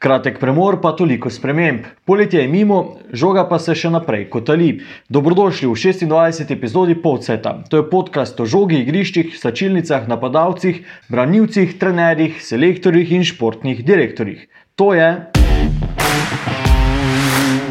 Kratek premor, pa toliko sprememb. Poletje je mimo, žoga pa se še naprej kotali. Dobrodošli v 26. epizodi Povceta. To je podcast o žogi, igriščih, sačilnicah, napadalcih, branilcih, trenerjih, selektorjih in športnih direktorjih. To je.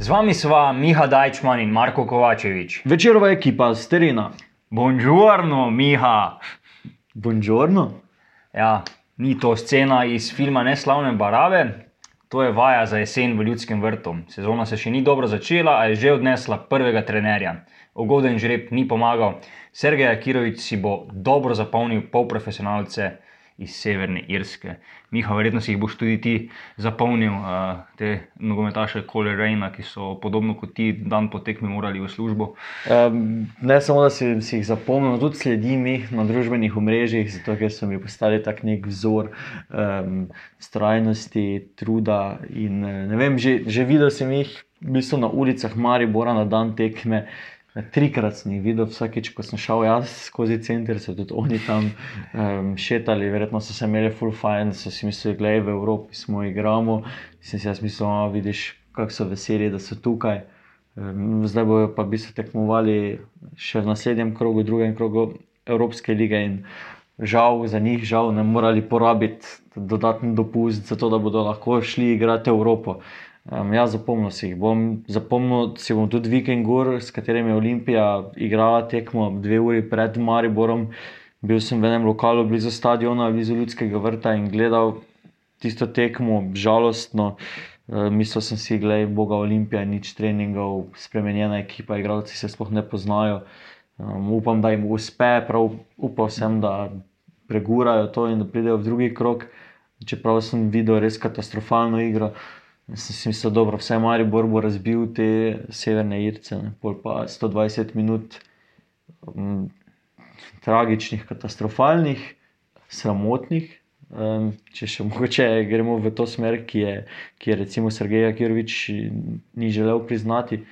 Z vami sva Miha Dajčman in Marko Kovačevič. Večerova ekipa z terena. Buongiorno, Miha. Buongiorno. Ja, ni to scena iz filma Neslavne barave, to je vaja za jesen v ljudskem vrtu. Sezona se še ni dobro začela, a je že odnesla prvega trenerja. Ugoden žreb ni pomagal. Sergej Akirovič si bo dobro zapolnil polprofesionalce iz Severne Irske. Miha, verjetno si jih boš tudi ti zapolnil, uh, te nogometaše Kole Rejna, ki so podobno kot ti dan po tekmi morali v službo. Um, ne samo, da si, si jih zapomnil, tudi sledim jih na družbenih omrežjih, zato ker so mi postali tak nek vzor um, strajnosti, truda. In, ne vem, že, že videl sem jih v bistvu na ulicah Maribora na dan tekme. Trikrat sem jih videl, vsakeč, ko sem šel jaz skozi center, so tudi oni tam um, šetali, verjetno so se imeli full fajn, so si mislili, da je v Evropi, smo igramo. Sem si jaz mislil, da vidiš, kako so veseli, da so tukaj. Um, zdaj bojo pa bi se tekmovali še v naslednjem krogu, drugem krogu Evropske lige. In žal za njih, žal ne morali porabiti dodatni dopust, zato da bodo lahko šli igrati Evropo. Um, ja, zapomnil si jih bom, zapomnil si bom tudi Viking Gur, s katerim je Olimpija igrala tekmo dve uri pred Mariborom. Bil sem v enem lokalu blizu stadiona, blizu ljudskega vrta in gledal tisto tekmo, žalostno. Uh, mislil sem si, da je Boga Olimpija, nič treningov, spremenjena ekipa, igralci se sploh ne poznajo. Um, upam, da jim uspe, prav upal sem, da pregurajo to in da pridejo v drugi krok. Čeprav sem videl res katastrofalno igro, sem si mislil, da vse Maribor bo razbil te severne Irce, ne. pol pa 120 minut um, tragičnih, katastrofalnih, sramotnih. Um, če še mogoče gremo v to smer, ki je, ki je recimo Sergej Akirovič ni želel priznati,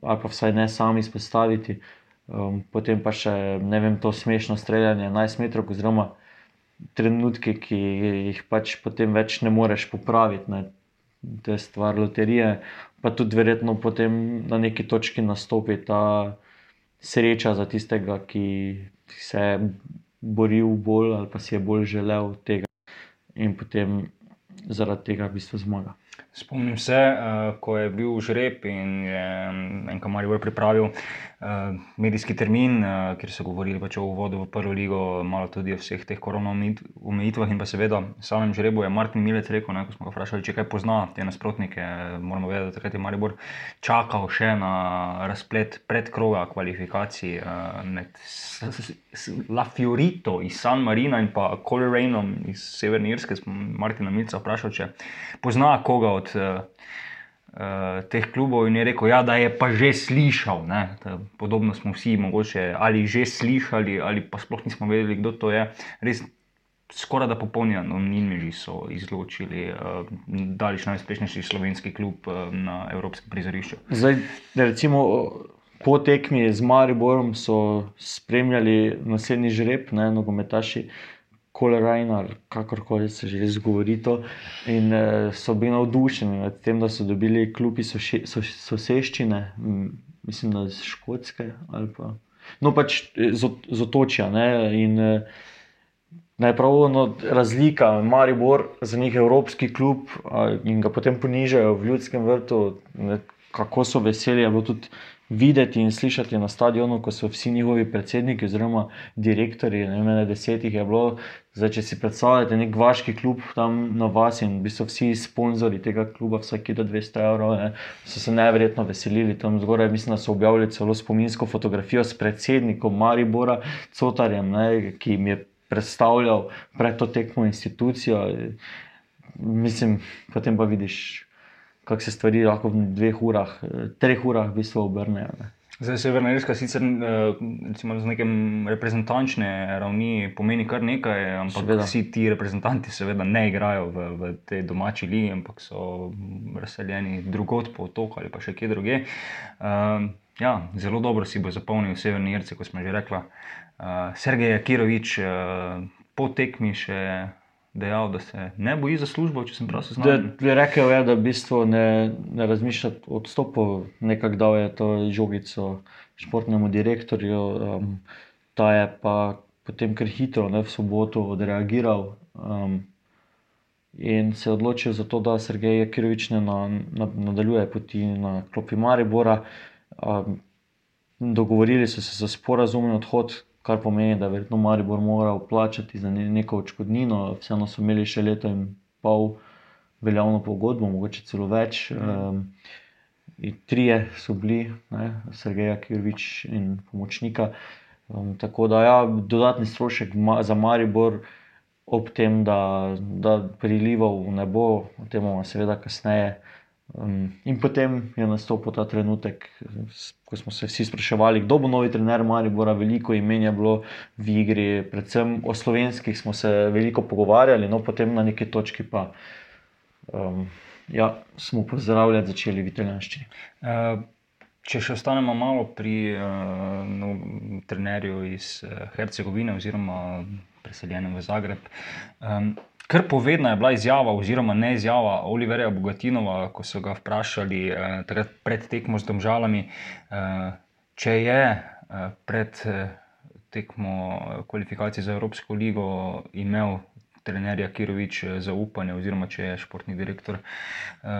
ali pa vsaj ne sam izpostaviti. Um, potem pa še ne vem, to smešno streljanje 11 metrov, oziroma trenutke, ki jih pač potem več ne moreš popraviti. Ne. To je stvar loterije, pa tudi verjetno potem na neki točki nastopi ta sreča za tistega, ki se je boril bolj ali pa si je bolj želel tega in potem zaradi tega v bistvu zmaga. Spomnim se, uh, ko je bil žreb in je en kamarij pripravil uh, medijski termin, uh, kjer so govorili pač o uvodu v prvo ligo, malo tudi o vseh teh korona omejit- omejitvah in pa seveda samem žrebu je Martin Milec rekel, ne, ko smo ga vprašali, če kaj pozna te nasprotnike, moramo vedeti, da takrat je Maribor čakal še na razplet predkroga kvalifikacij uh, med La Fiorito iz San Marina in pa Colerainem iz Severne Irske. Smo Martina Milca vprašal, če pozna koga od uh, uh, teh klubov in je rekel, ja, da je pa že slišal. Da Podobno smo vsi mogoče ali že slišali, ali pa sploh nismo vedeli, kdo to je. Res skoraj da popolni anonimneži so izločili uh, daleč najuspešnejši slovenski klub uh, na evropskem prizorišču. Zdaj, recimo, po tekmi z Mariborom so spremljali naslednji žreb, ne, nogometaši Kolerajna, ali kakorkoli se že izgovori to. In eh, so bili navdušeni nad tem, da so dobili klubi soše- so- soseščine, mislim, da iz Škotske ali pa. No, pač eh, z, z otočja. Ne, in, eh, Najpravno razlika, Maribor za njih evropski klub a, in ga potem ponižajo v ljudskem vrtu, ne, kako so veseli, je bilo tudi videti in slišati na stadionu, ko so vsi njihovi predsedniki oziroma direktori, ne vem, ene deset jih je bilo. Zdaj, če si predstavljate nek vaški klub tam na vas in bi so vsi sponzorji tega kluba, vsaki do 200 evrov, ne, so se neverjetno veselili tam zgoraj. Mislim, da so objavili celo spominsko fotografijo s predsednikom Maribora, Cotarjem, ne, ki jim je predstavljal pred to tekmo institucijo. Mislim, potem pa vidiš kako se stvari lahko v dveh urah, eh, treh urah v bistvu obrnejo. Ne. Zdaj, Severna Irska sicer eh, recimo, z nekem reprezentančne ravni pomeni kar nekaj, ampak Seveda. vsi ti reprezentanti seveda ne igrajo v, v tej domači ligi, ampak so razseljeni drugot po otoku ali pa še kje druge. Uh, ja, zelo dobro si bo zapolnil Severni Irci, kot smo že rekla. Uh, Sergej Jakirovič uh, po tekmi še dejal, da se ne boji za službo, če sem prav Da, seznanjen. rekel je, da v bistvu ne, ne razmišlja o odstopu, nekako dal je to žogico športnemu direktorju, um, ta je pa potem kar hitro, ne, v soboto odreagiral um, in se odločil za to, da Sergej Jakirovič ne na, na, nadaljuje poti na klopi Maribora. Um, dogovorili so se za sporazumen odhod, kar pomeni, da je verjetno Maribor moral plačati za ne, neko odškodnino, vseeno so imeli še leto in pol veljavno pogodbo, mogoče celo več. Um, trije so bili, ne, Sergej Kirvič in pomočnika. Um, tako da, ja, dodatni strošek ma, za Maribor, ob tem, da, da prilivov ne bo, o tem bomo seveda kasneje. Um, in potem je nastopil ta trenutek, ko smo se vsi spraševali, kdo bo novi trener Maribora. Veliko imen je bilo v igri, predvsem o slovenskih smo se veliko pogovarjali, no potem na neki točki pa um, ja, smo pozdravljati začeli v italijanščini. Uh, Če še ostanemo malo pri uh, no, trenerju iz uh, Hercegovine, oziroma preseljenem v Zagreb. Um, kar povedna je bila izjava, oziroma ne izjava Oliverja Bogatinova, ko so ga vprašali uh, takrat pred tekmo z Domžalami, uh, če je uh, pred uh, tekmo eh, kvalifikacij za Evropsko ligo imel trenerja Kirovič eh, zaupanje, oziroma če je športni direktor uh,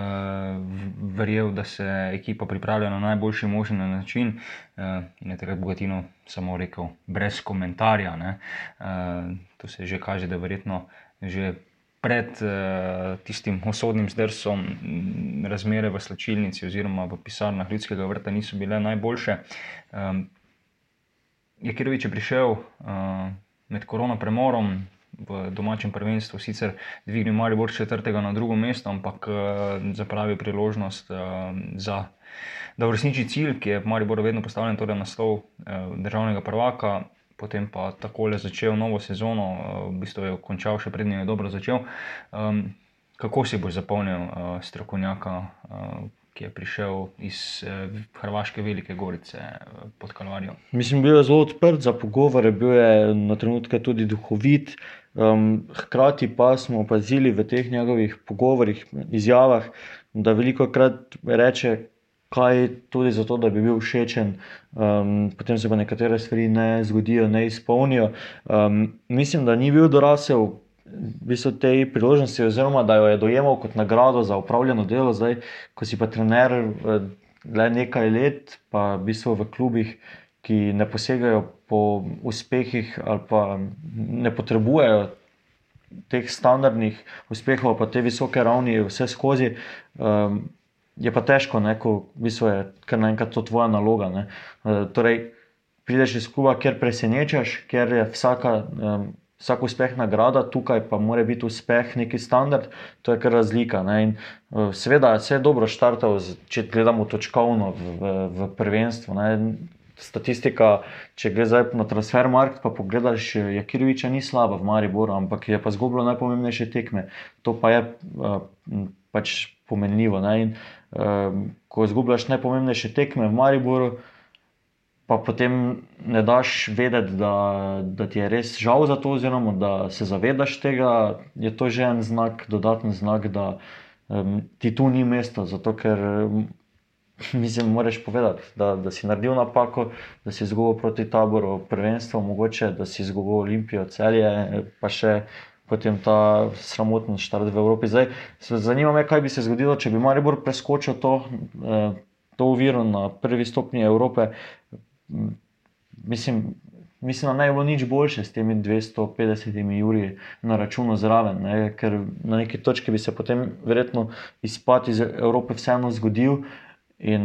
verjel, da se ekipa pripravlja na najboljši možen način. Uh, in je takrat Bogatino samo rekel, brez komentarja. Uh, to se že kaže, da verjetno že. Pred uh, tistim osodnim zdrsom m, razmere v slačilnici oziroma v pisarnah ljudskega vrta niso bile najboljše. Um, je prišel uh, med korona premorom v domačem prvenstvu, sicer dvignil Maribor s četrtega na drugo mesto, ampak uh, zapravil priložnost uh, za. Da uresniči cilj, ki je v Mariboru vedno postavljen, torej naslov eh, državnega prvaka, potem pa takole začel novo sezono, eh, v bistvu je končal še prednjo, je dobro začel. Um, kako si boš zapolnil uh, strokovnjaka, uh, ki je prišel iz uh, Hrvaške Velike Gorice uh, pod Kalvarijo? Mislim, bil je zelo odprt za pogovore, bil je na trenutke tudi duhovit. Um, hkrati pa smo opazili v teh njegovih pogovorih, izjavah, da veliko krat reče, kaj tudi zato, da bi bil všečen, um, potem se pa nekatere stvari ne zgodijo, ne izpolnijo. Um, mislim, da ni bil dorasel v bistvu tej priložnosti, oziroma da jo je dojemal kot nagrado za upravljeno delo, zdaj, ko si pa trener eh, le nekaj let, pa v bistvu v klubih, ki ne posegajo po uspehih ali pa ne potrebujejo teh standardnih uspehov, pa te visoke ravni, vse skozi. Um, je pa težko, ne, ko v bistvu je kar naenkrat to tvoja naloga. Ne. Uh, torej, prideš iz kluba, kjer presenečaš, ker je vsaka. Um, Vsak uspeh nagrada, tukaj pa mora biti uspeh neki standard, to je kar razlika. Ne? In, uh, seveda, vse je dobro štartal, če gledamo točkovno v, v, v prvenstvu. Ne? Statistika, če gre zdaj na transfermarkt, pa pogledaš, Jakiroviča ni slaba v Mariboru, ampak je pa zgubilo najpomembnejše tekme. To pa je uh, pač pomenljivo. Ne? In, uh, ko izgubljaš najpomembnejše tekme v Mariboru, pa potem ne daš vedeti, da, da ti je res žal za to, oziroma da se zavedaš tega, je to že en znak, dodaten znak, da um, ti tu ni mesta. Zato, ker um, mislim, moraš povedati, da, da si naredil napako, da si izgubil proti taboru prvenstvo, mogoče da si izgubil Olimpijo, celje, pa še. Potem ta sramoten štart v Evropi. Zdaj, zanima me, kaj bi se zgodilo, če bi Maribor preskočil to, eh, to oviro na prvi stopnji Evrope. Mislim, mislim, da bi bilo nič boljše s temi 250 juri na računu zraven, ne? ker na neki točki bi se potem verjetno izpad iz Evrope vseeno zgodil. In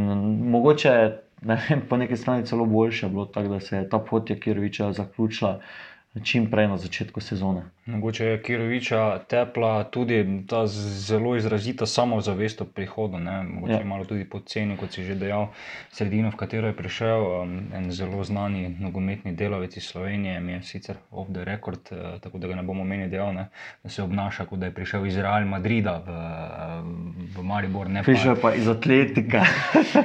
mogoče ne po neki strani celo boljše bilo, tako da se je ta pot Jakiroviča zaključila čim prej na začetku sezone. Mogoče je Kiroviča tepla tudi ta zelo izrazita samozavest o prihodu. Ne? Mogoče Ja. je malo tudi poceni, kot si že dejal, sredino, v katero je prišel. Um, en zelo znani nogometni delavec iz Slovenije, mi je sicer off the record, uh, tako da ga ne bomo meni dejal, ne? da se obnaša, kot da je prišel iz Real Madrida v, v Maribor. Prišel pa iz atletika.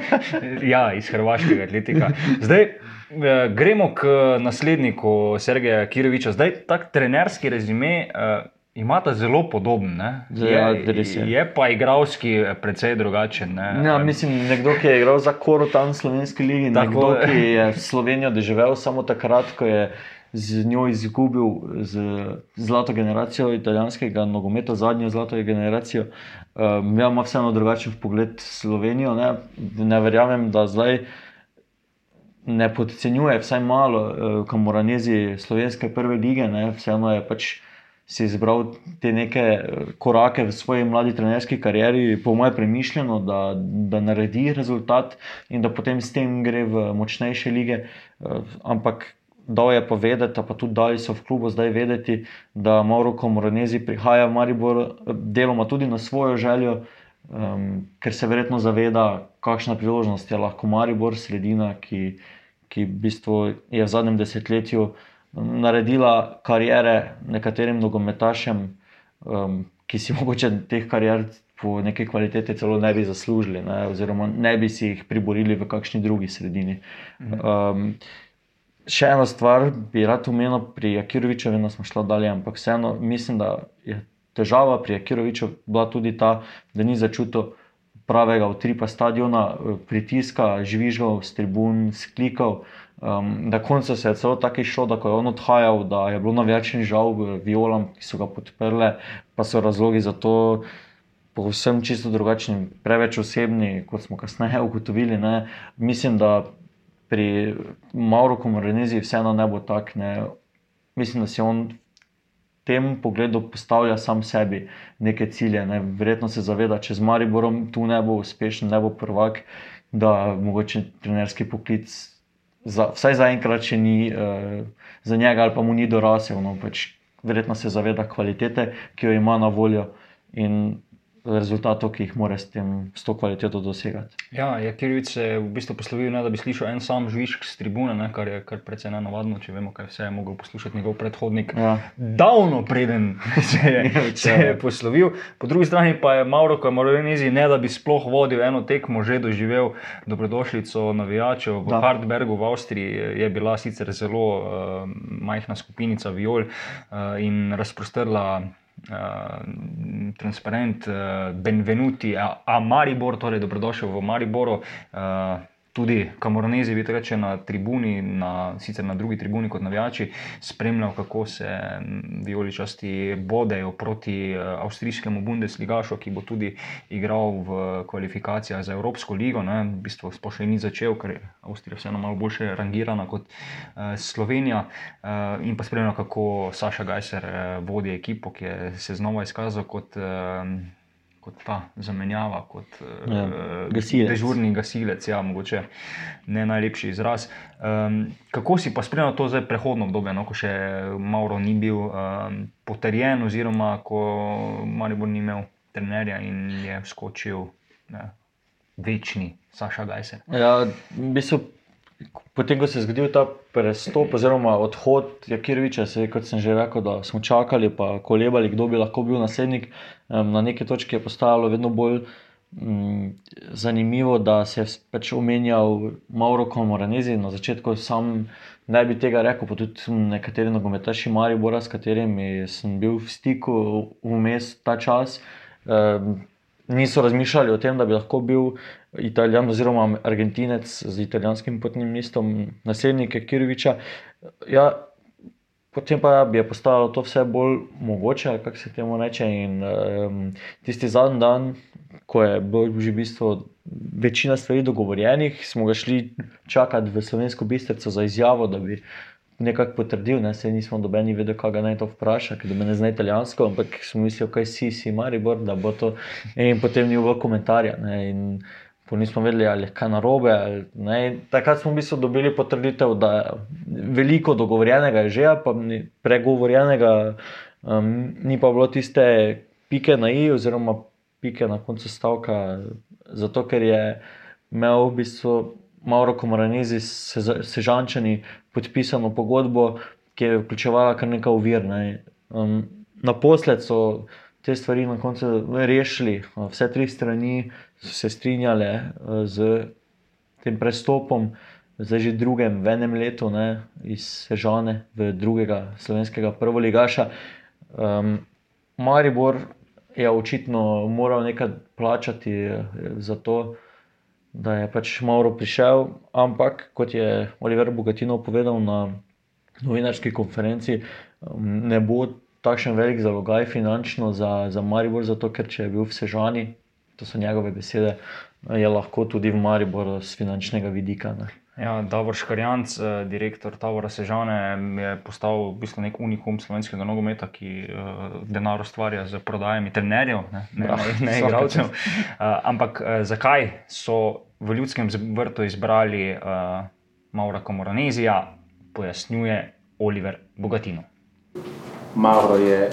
ja, iz hrvaškega atletika. Zdaj, eh, gremo k nasledniku Sergeja Kiroviča. Zdaj, tak trenerski rezime. Uh, Imata zelo podoben, ne? Ja, je, res je. je pa igralski precej drugačen. Ne? Ja, mislim, nekdo, ki je igral za Korotan v slovenski ligi, Tako nekdo, je. ki je Slovenijo doživel samo takrat, ko je z njo izgubil z zlato generacijo italijanskega nogometa, zadnjo zlato generacijo. Um, ja, ima vseeno drugačen pogled Slovenijo. Ne, ne verjamem, da zdaj ne podcenjuje, vsaj malo, uh, kamoranezi slovenske prve lige. Ne, vseeno je pač si izbral te neke eh, korake v svoji mladi trenerski karieri, po mojem, premišljeno, da, da naredi rezultat in da potem s tem gre v močnejše lige. Eh, Ampak dal je pa vedeti, pa tudi dali so v klubu zdaj vedeti, da Mauro Komoranezi prihaja v Maribor eh, deloma tudi na svojo željo. Um, ker se verjetno zaveda, kakšna priložnost je lahko Maribor, sredina, ki, ki v bistvu je v zadnjem desetletju naredila karijere nekaterim nogometašem, um, ki si mogoče teh karier po neki kvaliteti celo ne bi zaslužili, ne, oziroma ne bi si jih priborili v kakšni drugi sredini. Um, še eno stvar bi rad omenil pri Jakiroviču, vedno smo šli dalje, ampak vseeno mislim, da je težava pri Jakiroviču bila tudi ta, da ni začutil pravega utripa stadiona, eh, pritiska, žvižgal s tribun, sklikal. Um, na koncu se je celo tako išlo, da ko je on odhajal, da je bilo navijačen žal eh, violam, ki so ga podprle, pa so razlogi za to povsem čisto drugačni, preveč osebni, kot smo kasneje ugotovili. Ne. Mislim, da pri Mauro Komorenezi vseeno ne bo tak. Ne. Mislim, da si on tem pogledu postavlja sam sebi neke cilje. Ne. Verjetno se zaveda, če z Mariborom tu ne bo uspešen, ne bo prvak, da mogoče trenerski poklic. Za, vsaj zaenkrat še ni uh, za njega, ali pa mu ni dorasel. No, pač verjetno se zaveda kvalitete, ki jo ima na voljo in rezultatov, ki jih mora s, tem, s to kvaliteto dosegati. Ja, Jakirovič se je v bistvu poslovil, ne, da bi slišal en sam žvižg z tribune, ne, kar je kar precej nenavadno, če vemo, kaj vse je mogel poslušati njegov predhodnik. Ja. Davno preden se je, se je poslovil. Po drugi strani pa je Mauro Kamorovenizi, ne da bi sploh vodil eno tekmo, že doživel dobrodošlico navijačev. V Da. Hartbergu v Avstriji je bila sicer zelo uh, majhna skupinica viol uh, in razprostrla. Uh, transparent, uh, Benvenuti, a, a Maribor, torej dobrodošel v Mariboru. Uh, tudi Kamoranezi, vi reče na tribuni, na, sicer na drugi tribuni kot navijači, spremljal, kako se vijoličasti bodejo proti uh, avstrijskemu Bundesligašu, ki bo tudi igral v kvalifikacijah za Evropsko ligo. Ne. V bistvu sploh še ni začel, ker je Avstrija vseeno malo bolje rangirana kot uh, Slovenija. Uh, in pa spremljal, kako Saša Gajser uh, vodi ekipo, ki je se znova izkazal kot. Uh, Kot ta zamenjava, kot Ja, uh, gasilec. dežurni gasilec, ja, mogoče ne najlepši izraz. Um, kako si pa spremljal to zdaj prehodno obdobje, no, ko še Mauro ni bil um, potrjen, oziroma ko Maribor ni imel trenerja in je skočil ne, večni Saša Gajser. Ja, v bistvu, potem, ko se je zgodil ta prestop, oziroma odhod Jakiroviča, se, kot sem že rekel, da smo čakali, pa kolebali, kdo bi lahko bil naslednik. Na neki točki je postajalo vedno bolj mm, zanimivo, da se je pač omenjal Mauro Komoranezi. Na začetku sam ne bi tega rekel, pa tudi nekateri nogometaši Maribora, s katerimi sem bil v stiku vmes ta čas. Niso razmišljali o tem, da bi lahko bil Italijan oziroma Argentinec z italijanskim potnim listom, naslednik Kiroviča. Ja, potem pa bi je postalo to vse bolj mogoče, kako se temu reče. In um, tisti zadnji dan, ko je bilo že v bistvu večina stvari dogovorjenih, smo ga šli čakati v slovensko bistrico za izjavo, da bi nekako potrdil, ne, se nismo dobeni vedeli, kaj ga naj to vpraša, ker me ne zna italijansko, ampak smo mislili, kaj si, si Maribor, da bo to. In potem ni bilo komentarja. Ne, in nismo vedeli, ali je kaj narobe. Ali, takrat smo v bistvu dobili potrditev, da veliko dogovorjenega je že, pa pregovorjenega Um, ni pa bilo tiste pike na i, oziroma pike na koncu stavka, zato ker je imel v bistvu Mauro Komoranezi s Sežančani podpisano pogodbo, ki je vključevala kar nekaj uvir. Ne. Um, naposled so te stvari na koncu rešili, vse tri strani se strinjale uh, z tem prestopom. Zdaj že drugem, v enem letu, ne, iz Sežane v drugega slovenskega prvoligaša. Um, Maribor je očitno moral nekaj plačati eh, za to, da je pač Mauro prišel, ampak kot je Oliver Bogatino povedal na novinarski konferenci, um, ne bo takšen velik zalogaj finančno za, za Maribor, zato ker če je bil v Sežani, to so njegove besede, je lahko tudi v Mariboru z finančnega vidika. Ne. Ja, Davor Škarjanc, eh, direktor Tavora Sežane, je postal v bistvu nek unikum slovenskega nogometa, ki uh, denar ustvarja z prodajami trenerjev, ne, ne, ne, ne igralcev. Uh, ampak uh, zakaj so v ljudskem vrtu izbrali uh, Maura Komoranezija, pojasnjuje Oliver Bogatino. Mauro je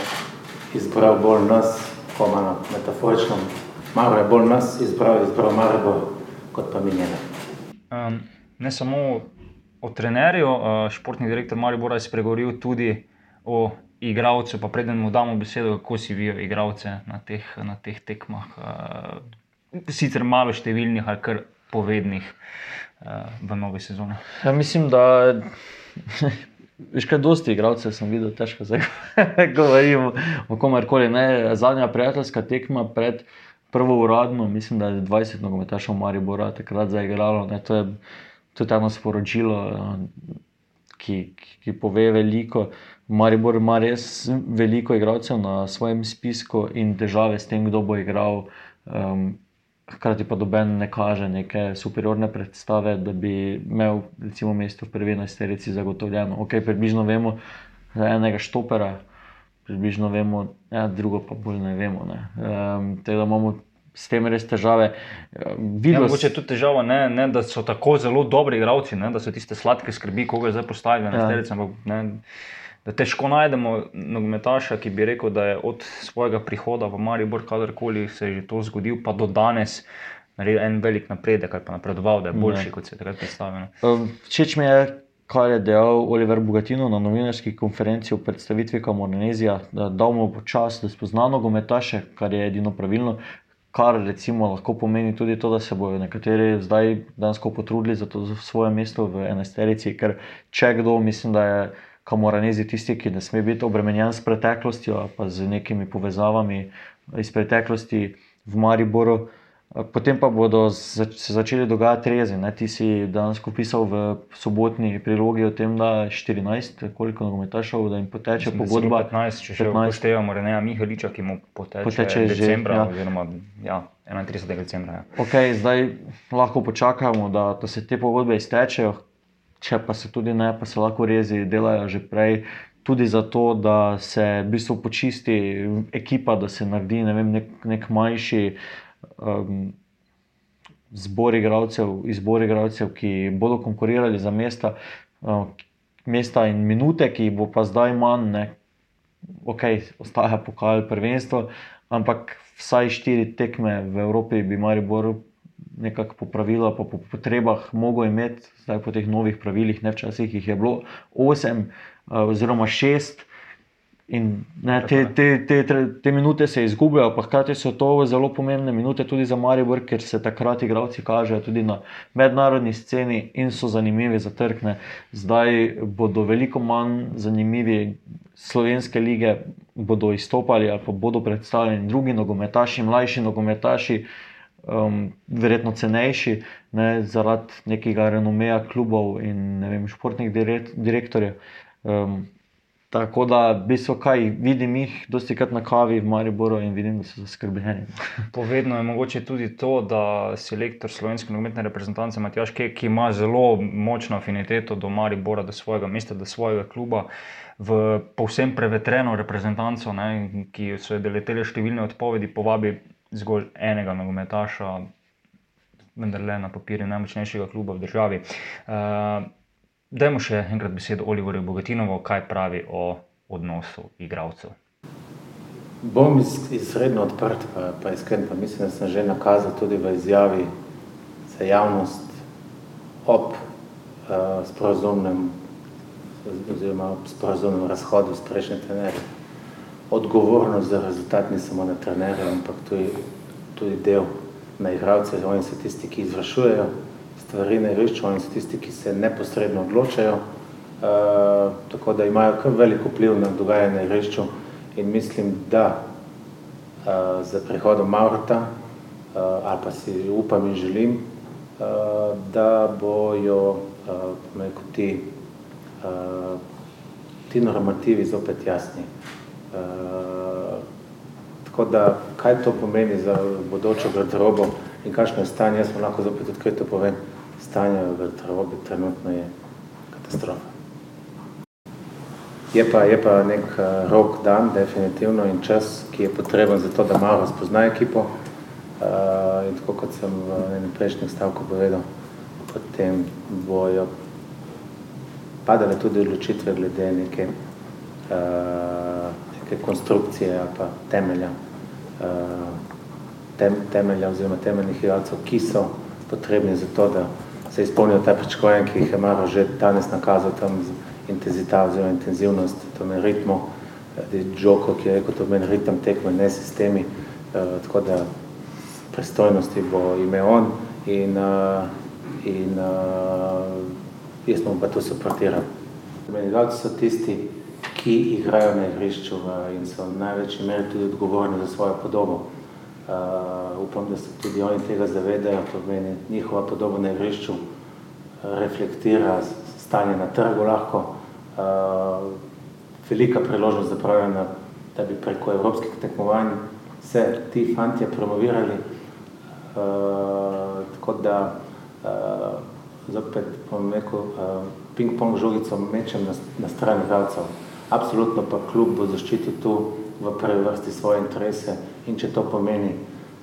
izbral bolj nas, ko malo metaforično. Mauro je bolj nas izbral, izbral Maribor, kot pa mi njega. Um, ne samo o trenerju, športni direktor Maribora je spregovoril tudi o igravcu. Pa preden mu damo besedo, kako si vijo igravce na teh, na teh tekmah. Sicer malo številnih, ali kar povednih v novi sezoni. Ja, mislim, da. Veš, kaj dosti igralcev sem videl, težko zdaj govorim o komerkoli. Ne, zadnja prijateljska tekma pred prvo uradno, mislim, da je 20 nogometašov Maribora takrat zaigralo. Ne, to je tudi eno sporočilo, ki, ki pove veliko. Maribor ima res veliko igralcev na svojem spisku in težave s tem, kdo bo igral. Um, Hkrati pa doben ne kaže neke superiorne predstave, da bi imel recimo, mesto v prvi enajsterici zagotovljeno. Ok, približno vemo za enega štopera, približno vemo, ja, drugo pa bolj ne vemo. Ne. Um, teda imamo s tem res težave. Ja, mogoče je tudi težava, ne, ne, da so tako zelo dobri igravci, ne, da so tiste sladke skrbi, koga zdaj postavijo na ja. sterice. Da težko najdemo nogometaša, ki bi rekel, da je od svojega prihoda v Maribor, kadarkoli se je to zgodil, pa do danes naredil en velik napredek, ali pa napredoval, da je boljši, ne. kot se je takrat predstavljal. Všeč mi je, kar je dejal Oliver Bogatino na novinarski konferenci v predstavitvi Kamoranezija, da damo počas, da spoznamo nogometaše, kar je edino pravilno, kar recimo lahko pomeni tudi to, da se bodo nekateri zdaj dansko potrudili za to za svoje mesto v enesterici, ker če kdo, mislim, da je kamoranezi tisti, ki ne sme biti obremenjen s preteklostjo, pa z nekimi povezavami iz preteklosti v Mariboru. Potem pa bodo se začeli dogajati rezi. Ne? Ti si danes pisal v sobotni prilogi o tem, da je 14, koliko nogometašov, da jim poteče Mislim, pogodba. 15, če še upoštevamo Reneja Mihaliča, ki mu poteče, poteče decembra, že, ja. oziroma ja, 31. decembra. Ja. Okay, zdaj lahko počakamo, da, da se te pogodbe iztečejo, če pa se tudi ne, pa se lahko rezi delajo že prej. Tudi zato, da se v bistvu počisti ekipa, da se naredi ne vem, nek, nek manjši um, zbor igralcev, izbor igralcev, ki bodo konkurirali za mesta, uh, mesta in minute, ki bo pa zdaj manj, ne, ok, ostaja pokal prvenstvo, ampak vsaj štiri tekme v Evropi bi Maribor nekako po pravilih, pa po potrebah, mogel imeti, zdaj po teh novih pravilih, ne včasih jih je bilo osem uh, oziroma šest. In ne, te, te, te, te, te minute se izgubljajo, pa hkrati so to zelo pomembne minute tudi za Maribor, ker se takrat igravci kažejo tudi na mednarodni sceni in so zanimivi za trg. Zdaj bodo veliko manj zanimivi slovenske lige, bodo izstopali ali pa bodo predstavljeni drugi nogometaši, mlajši nogometaši, um, verjetno cenejši, ne, zaradi nekega renomeja klubov in vem, športnih direktorjev. Um, Tako da, v bistvu, kaj vidim jih, dosti krat na kavi v Mariboru in vidim, da so zaskrbljeni. Povedno je mogoče tudi to, da selektor slovenske nogometne reprezentance Matjaš Kek, ki ima zelo močno afiniteto do Maribora, do svojega mesta, do svojega kluba, v povsem prevetreno reprezentanco, ne, ki so jo deletele številne odpovedi, povabi zgolj enega nogometaša, vendar le na papirju najmočnejšega kluba v državi. Uh, Dajmo še enkrat besedo Oliverju Bogatinovu, kaj pravi o odnosu igralcev. bom iz, izredno odprt, pa, pa iskren, pa mislim, da sem že nakazal tudi v izjavi za javnost ob uh, sporozumnem oziroma ob sporozumnem razhodu s prejšnjim trenerjem. Odgovornost za rezultat ni samo na trenerju, ampak tudi, tudi del na igralce, oni so tisti, ki izvršujejo stvari na igrišču, oni so tisti, ki se neposredno odločajo, uh, tako da imajo kar veliko vpliv na dogajanje na igrišču in mislim, da uh, za prihodom Maurata, uh, ali pa si upam in želim, uh, da bojo uh, ti, uh, ti normativi zopet jasni. Uh, tako da, kaj to pomeni za bodočo garderobo in kakšno je stanje, jaz vam lahko zopet odkrito povem, stanje v garderobi trenutno je katastrofa. Je pa, je pa nek uh, rok dan, definitivno, in čas, ki je potreben za to, da malo spozna ekipo. Uh, in tako kot sem v enem prejšnjih stavku povedal, potem bojo padale tudi odločitve glede neke, uh, neke konstrukcije ali pa temelja, uh, tem, temelja oziroma temeljnih igralcev, ki so potrebni za to, da se izpolnijo ta pričakovanja, ki jih je Maro že danes nakazal tam z intenzita oziroma intenzivnost, to me ritmo, Džoko, ki je rekel, to meni ritem tekme, ne sistemi, uh, tako da prestojnosti bo imel on in, uh, in uh, jaz mu pa to suportiral. Menedavci so tisti, ki igrajo na igrišču in so v največji meri tudi odgovorni za svojo podobo. Uh, upam, da se tudi oni tega zavedajo, to meni njihova podoba na igrišču reflektira stanje na trgu lahko. Uh, velika priložnost zapravljena, da bi preko evropskih tekmovanj se ti fantje promovirali. Uh, tako da uh, zopet bom rekel, uh, ping-pong žogico mečem na, na stran igralcev. Absolutno pa klub bo zaščitil tu v prvi vrsti svoje interese in če to pomeni,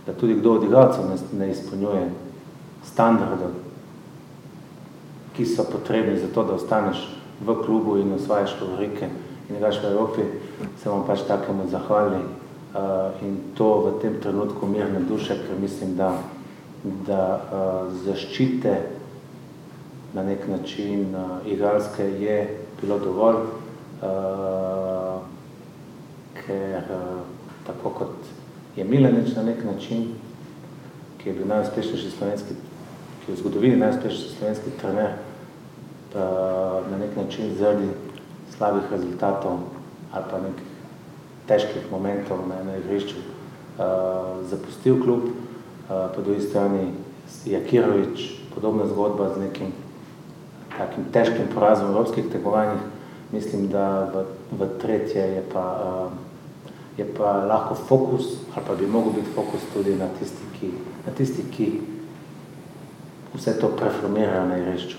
da tudi kdo od igralcev ne, ne izpolnjuje standardov, ki so potrebni za to, da ostaneš v klubu in osvajaš lovorike in igraš v Evropi, se vam pač takemu zahvali uh, in to v tem trenutku mirne duše, ker mislim, da, da uh, zaščite na nek način uh, igralske je bilo dovolj, uh, ker uh, tako kot je Milanič na nek način, ki je bil najuspešnejši slovenski ki je v zgodovini najuspešnejši slovenski trener, na nek način zaradi slabih rezultatov ali pa nekih težkih momentov na enem igrišču zapustil klub, po drugi strani Jakirovič, podobna zgodba z nekim takim težkim porazom v evropskih tekmovanjih, mislim, da v, v tretje je pa, je pa lahko fokus, ali pa bi mogel biti fokus tudi na tisti, ki, na tisti, ki vse to preformirajo na igrišču.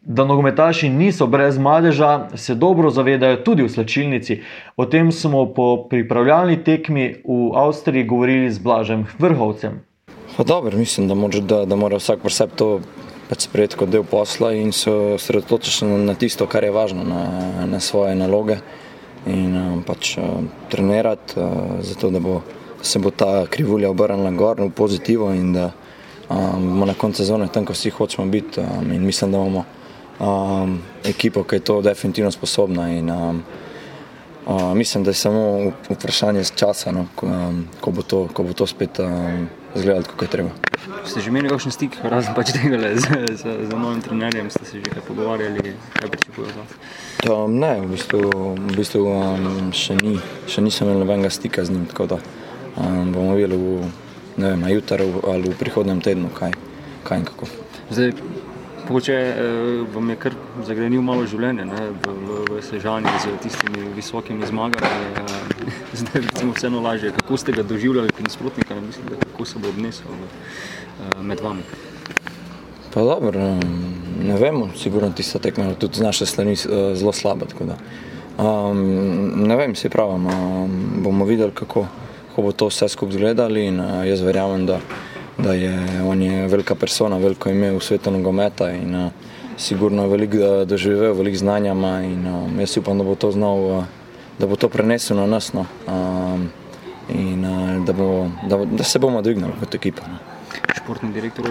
Da nogometaši niso brez madeža, se dobro zavedajo tudi v slčilnici. O tem smo po pripravljalni tekmi v Avstriji govorili z Blažem Vrhovcem. Pa dobro, mislim, da, moč, da, da mora vsak pri sebi to pač sprejeti kot del posla in se osredotočiti na, na tisto, kar je važno, na, na svoje naloge in um, pač uh, trenirati, uh, zato da bo, se bo ta krivulja obrnila gor v pozitivo in da um, bomo na koncu sezone tam, ko vsi hočemo biti. Um, in mislim, da imamo um, ekipo, ki je to definitivno sposobna. In, um, uh, mislim, da je samo vprašanje časa, no, ko, um, ko, bo to, ko bo to spet um, izgledalo, kako je treba. Ste že imeli kakšen stik, razen pač tega, z, z, z novim trenerjem, ste se že kaj pogovarjali, kaj pričakujete od vas? Um, ne, v bistvu, v bistvu um, še, ni, še nisem imel nobenega stika z njim, tako da um, bomo videli v, ne vem, na jutro ali v prihodnem tednu, kaj, kaj in kako. Zdaj, Mogoče eh, vam je kar zagrenil malo življenje ne, v, v, v Sežani z tistimi visokimi zmagami. Eh, zdaj recimo vseeno lažje. Kako ste ga doživljali kot nasprotnika, mislim, da kako se bo obnesel eh, med vami? Pa dobro, ne vemo, sigurno tista tekma tudi z naše strani eh, zelo slaba. Da. Um, ne vem, se pravim, um, bomo videli, kako, kako bo to vse skupaj izgledalo in uh, jaz verjamem, da da je on je velika persona, veliko ime v svetu nogometa in uh, sigurno veliko doživel, veliko znanja ima in uh, jaz upam, da bo to znal uh, da bo to prenesel na nas no. um, in uh, da, bo, da, da se bomo dvignili kot ekipa. No. Športni direktor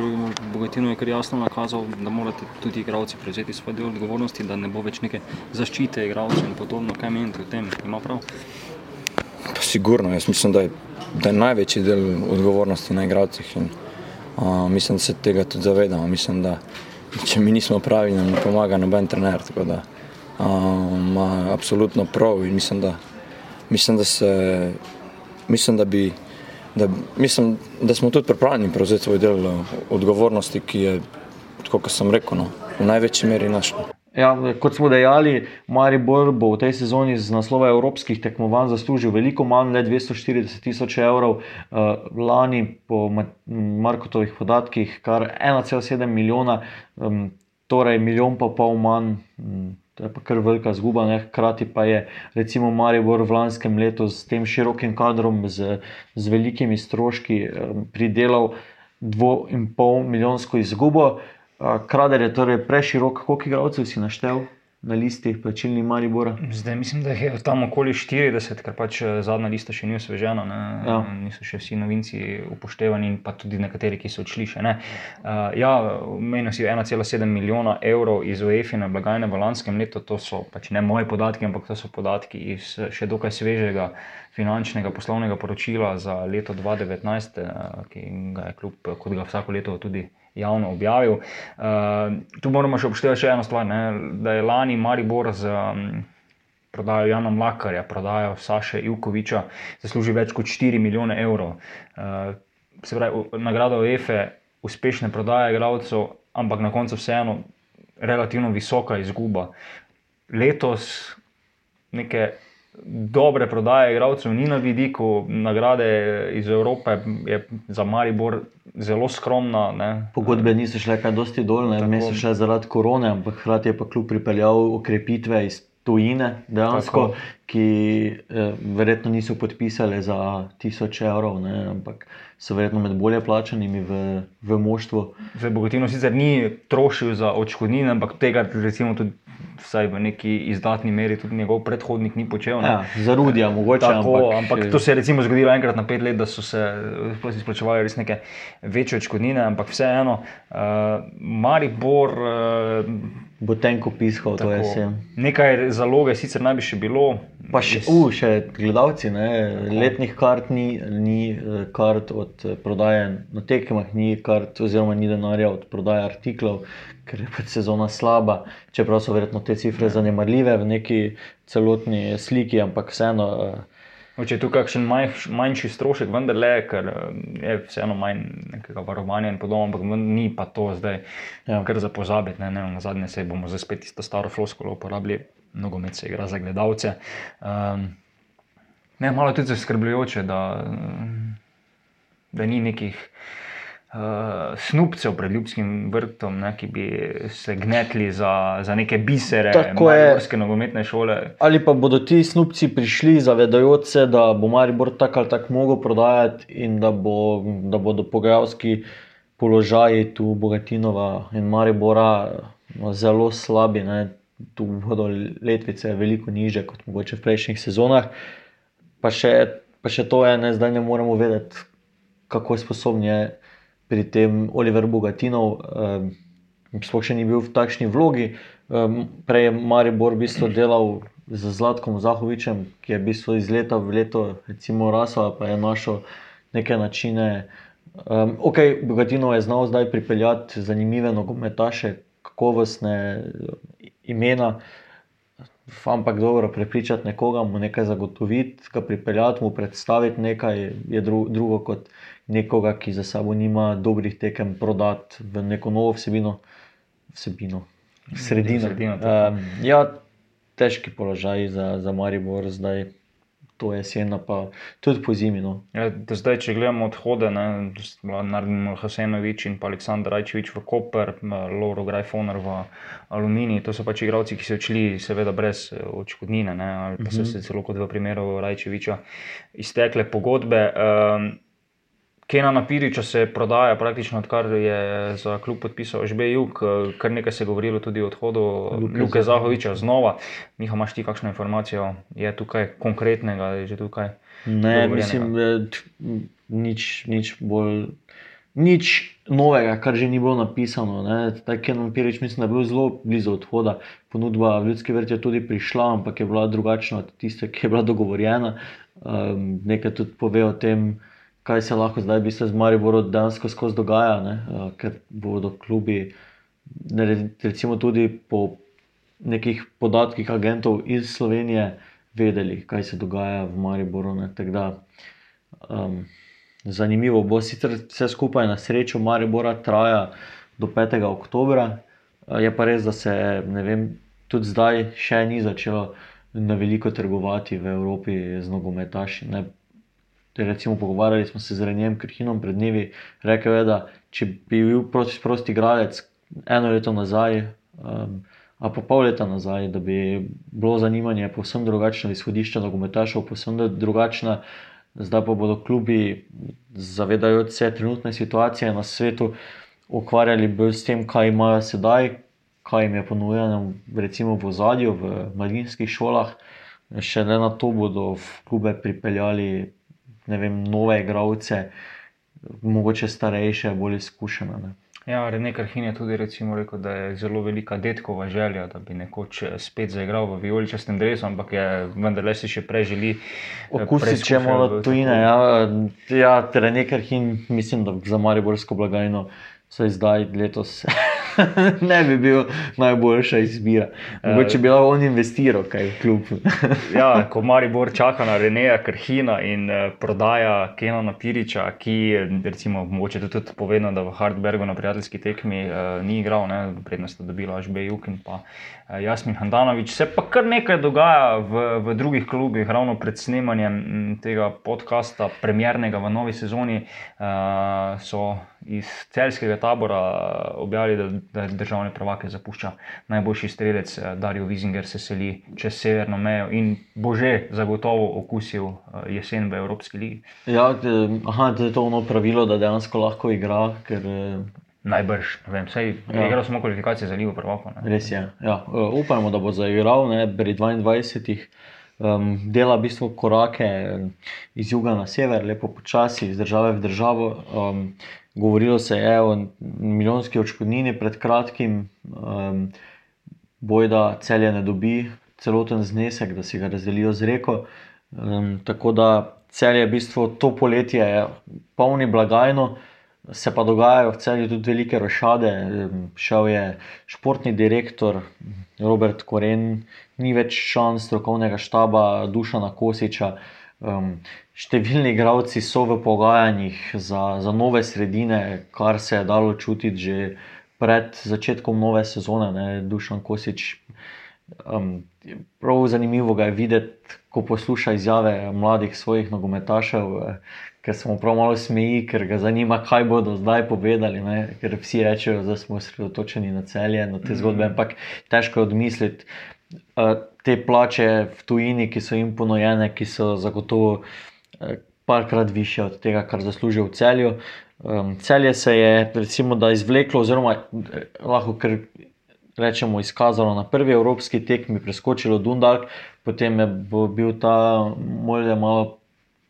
Bogatino je kar jasno nakazal, da morate tudi igravci prevzeti svoj del odgovornosti, da ne bo več neke zaščite igravcev in podobno. Kaj menite o tem? Ima prav? Pa sigurno, jaz mislim, da je, da je največji del odgovornosti na igravcih in uh, mislim, da se tega tudi zavedamo. Mislim, da če mi nismo pravi, nam ne pomaga noben trener. Tako da ima uh, absolutno prav in mislim, da, mislim, da se. Mislim, da bi da, mislim, da smo tudi pripravljeni prevzeti svoj del odgovornosti, ki je, kot sem rekel, no, v največji meri naš. Ja, kot smo dejali, Maribor bo v tej sezoni z naslova evropskih tekmovanj zaslužil veliko manj, le 240 tisoč evrov. Uh, lani, po Ma- Markotovih podatkih, kar 1,7 milijona, torej milijon pa pol manj. To je pa kar velika zguba, ne? hkrati pa je recimo Maribor v lanskem letu s tem širokim kadrom, z, z velikimi stroški pridelal 2,5 milijonsko izgubo. Uh, Krader je torej preširok, koliko igralcev si naštel na listi plačilni Maribora? Zdaj mislim, da je tam okoli 40, ker pač eh, zadnja lista še ni osvežena, ne? Ja. niso še vsi novinci upoštevani, in pa tudi nekateri, ki so odšli še ne. Uh, ja, menil si 1,7 milijona evrov iz UEFA blagajne v lanskem letu, to so pač ne moji podatki, ampak to so podatki iz še dokaj svežega finančnega poslovnega poročila za leto 2019, eh, ki ga je kljub, kot ga vsako leto tudi javno objavil. Uh, tu moramo še upoštevati še eno stvar, ne, da je lani Maribor z um, prodajo Jana Mlakarja, prodajo Saša Ivkoviča, zaslužil več kot 4 milijone evrov. Uh, se pravi, nagrada UEFA, uspešne prodaje igralcev, ampak na koncu vseeno relativno visoka izguba. Letos neke dobre prodaje igralcev ni na vidiku, nagrade iz Evrope je za Maribor zelo skromna. Ne. Pogodbe niso šle kaj dosti dol, ne vmes so šle zaradi korone, ampak hkrati je pa kljub pripeljal ukrepitve iz tujine, dejansko, Tako. ki eh, verjetno niso podpisali za tisoč evrov, ne, ampak so verjetno med bolje plačanimi v, v moštvu. Zdaj, Bogatino sicer ni trošil za odškodnine, ampak tega recimo tudi vsaj v neki izdatni meri tudi njegov predhodnik ni počel. ne. Ja, za Rudija mogoče, Tako, ampak, ampak, ampak to se je recimo zgodilo enkrat na pet let, da so se izplačevali res neke večje odškodnine, ampak vseeno, uh, Maribor. Uh, Bo tenko piskal to jesen. Nekaj zaloge sicer naj bi še bilo. Pa še, uh, še gledalci, ne? letnih kart ni, ni eh, kart od eh, prodaje na tekmah, ni kart, oziroma ni denarja od prodaje artiklov, ker je pač sezona slaba. Čeprav so verjetno te cifre zanemarljive v neki celotni sliki, ampak vseeno. eh, Če je tu kakšen manjš, manjši strošek, vendar le, ker eh, je vseeno manj nekega varovanja in podobno, ampak ni pa to zdaj ja. kar za pozabiti. Ne, ne, na zadnje se bomo zdaj spet isto staro floskolo uporabljali, nogomet se igra za gledalce. Um, ne, malo tudi zaskrbljujoče, da, da ni nekih. Uh, snupcev pred ljubskim vrtom, ne, ki bi se gnetli za, za neke bisere, Tako je. mariborske nogometne šole. Ali pa bodo ti snupci prišli, zavedajoč se, da bo Maribor tako ali tako mogel prodajati in da, bo, da bodo pogajalski položaji tu Bogatinova in Maribora no, zelo slabi. Ne. Tu bodo letvice veliko niže kot mogoče v prejšnjih sezonah. Pa še, pa še to je, ne, zdaj ne moremo vedeti, kako je pri tem Oliver Bogatinov. Um, sploh še ni bil v takšni vlogi. Um, prej je Maribor v bistvu delal z Zlatkom Zahovičem, ki je v bistvu iz leta v leto recimo, rasel, pa je našel neke načine. Um, ok, Bogatinov je znal zdaj pripeljati zanimive nogometaše, kakovostne eh, imena. Ampak dobro, prepričati nekoga, mu nekaj zagotoviti, ga pripeljati, mu predstaviti nekaj, je dru, drugo kot nekoga, ki za sabo nima dobrih tekem, prodati v neko novo vsebino, vsebino sredino. Sredino, um, ja, težki položaj za, za Maribor zdaj, to jesen, pa tudi po zimi. No. Ja, zdaj, če gledamo odhode, Naredimo Hasenovič in pa Aleksandr Rajčevič v Koper, Loro Grajfoner v Aluminij. To so pač igralci, ki so odšli, seveda, brez eh, odškodnine, ne, ali pa so Mhm. se celo kot v primeru Rajčeviča iztekle pogodbe. Um, Kena Napiriča se prodaja praktično odkar je za klub podpisal Žbe Jug, kar nekaj se je govorilo tudi o odhodu Luke Luke. Zahoviča znova. Miha, imaš ti kakšno informacijo, je tukaj konkretnega, je že tukaj? Ne, mislim, eh, nič, nič bolj. Nič novega, kar že ni bilo napisano. Tako je Pirič, mislim, da je bil zelo blizu odhoda. Ponudba v ljudski vrt je tudi prišla, ampak je bila drugačna od tiste, ki je bila dogovorjena. Um, nekaj tudi pove o tem, kaj se lahko zdaj v bistvu z Mariborom dejansko skozi dogaja, ne? uh, ker bodo klubi, recimo tudi po nekih podatkih agentov iz Slovenije, vedeli, kaj se dogaja v Mariboru. ne, tako Da, um, zanimivo bo, sicer vse skupaj na srečo Maribora traja do 5. oktobra, eh, je pa res, da se vem, tudi zdaj še ni začelo na veliko trgovati v Evropi z nogometaši. Ne. Recimo, pogovarjali smo se z Renjem Krhinom pred dnevi, rekel je, da če bi bil prosti, prosti igralec eno leto nazaj, um, a pa pol leta nazaj, da bi bilo zanimanje povsem drugačno, izhodišče nogometašev povsem drugačno, zdaj pa bodo klubi, zavedajoč se trenutne situacije na svetu, ukvarjali bolj s tem, kaj imajo sedaj, kaj jim je ponujeno, recimo v ozadju, v mladinskih šolah. Šele na to bodo v klube pripeljali ne vem, nove igralce, mogoče starejše, bolj izkušene. Ne. Ja, Rene Krhin je tudi rekel, da je zelo velika detkova želja, da bi nekoč eh, spet zaigral v vijoličastem drevesu, ampak je vendarle si še prej želi. eh, Okusiti, če malo tujine. Ja, ja ter nekaj in mislim, da za Mariborsko blagajno vsaj zdaj letos ne bi bil najboljša izbira. Mogoče bi lahko on investiral kaj v klub. Ja, ko Maribor čaka na Reneja Krhina in uh, prodaja Kenana Piriča, ki je recimo, mogoče tudi, tudi povedano, da v Hardbergu na prijateljski tekmi uh, ni igral, ne, prednost sta dobila Ažbe Juk in pa uh, Jasmin Handanovič. Se pa kar nekaj dogaja v, v drugih klubih, ravno pred snemanjem tega podcasta, premjernega v novi sezoni, uh, so iz celskega tabora objavili, da, da državne prvake zapušča najboljši strelec eh, Dario Vizinger, se seli čez severno mejo in bo že zagotovo okusil eh, jesen v Evropski ligi. Ja, aha, to je to ono pravilo, da dejansko lahko igra, ker eh, Najbrž, ne vem, sej Ja. igral samo kvalifikacije za Ligo prvakov. ne. res je. Ja, eh, upajmo, da bo zaigral ne, pri 22. Um, dela v bistvu korake iz juga na sever, lepo počasi, iz države v državo. Um, govorilo se je o milijonski odškodnini pred kratkim, um, bojda celje ne dobi celoten znesek, da si ga razdelijo z reko. Um, tako da celje v bistvu to poletje je polni blagajno. Se pa dogajajo v celju tudi velike rošade. Šel je športni direktor Robert Koren, ni več član strokovnega štaba Dušana Kosiča. Um, številni igralci so v pogajanjih za, za nove sredine, kar se je dalo čutiti že pred začetkom nove sezone. Ne, Dušan Kosič. Um, prav zanimivo ga je videti, ko posluša izjave mladih svojih nogometašev, ker se mu prav malo smeji, ker ga zanima, kaj bodo zdaj povedali. Ne? Ker vsi rečejo, da smo osredotočeni na celje, na te zgodbe, Mhm. ampak težko je odmisliti uh, te plače v tujini, ki so jim ponujene, ki so zagotovo eh, parkrat više od tega, kar zaslužijo v celju. Um, celje se je recimo izvleklo, oziroma eh, lahko kar rečemo, izkazalo na prvi evropski tekmi, preskočilo Dundalk, potem je bil ta molje malo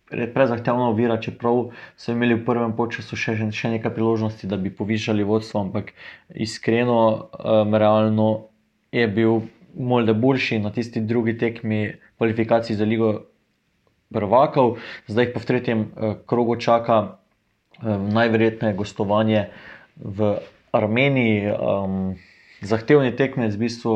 prezahtevna ovira, čeprav so imeli v prvem času še, še nekaj priložnosti, da bi povišali vodstvo, ampak iskreno, um, realno je bil Molde boljši na tisti drugi tekmi kvalifikacij za Ligo prvakov, zdaj pa v tretjem eh, krogu čaka eh, najverjetneje gostovanje v Armeniji. Um, zahtevni tekmec, v bistvu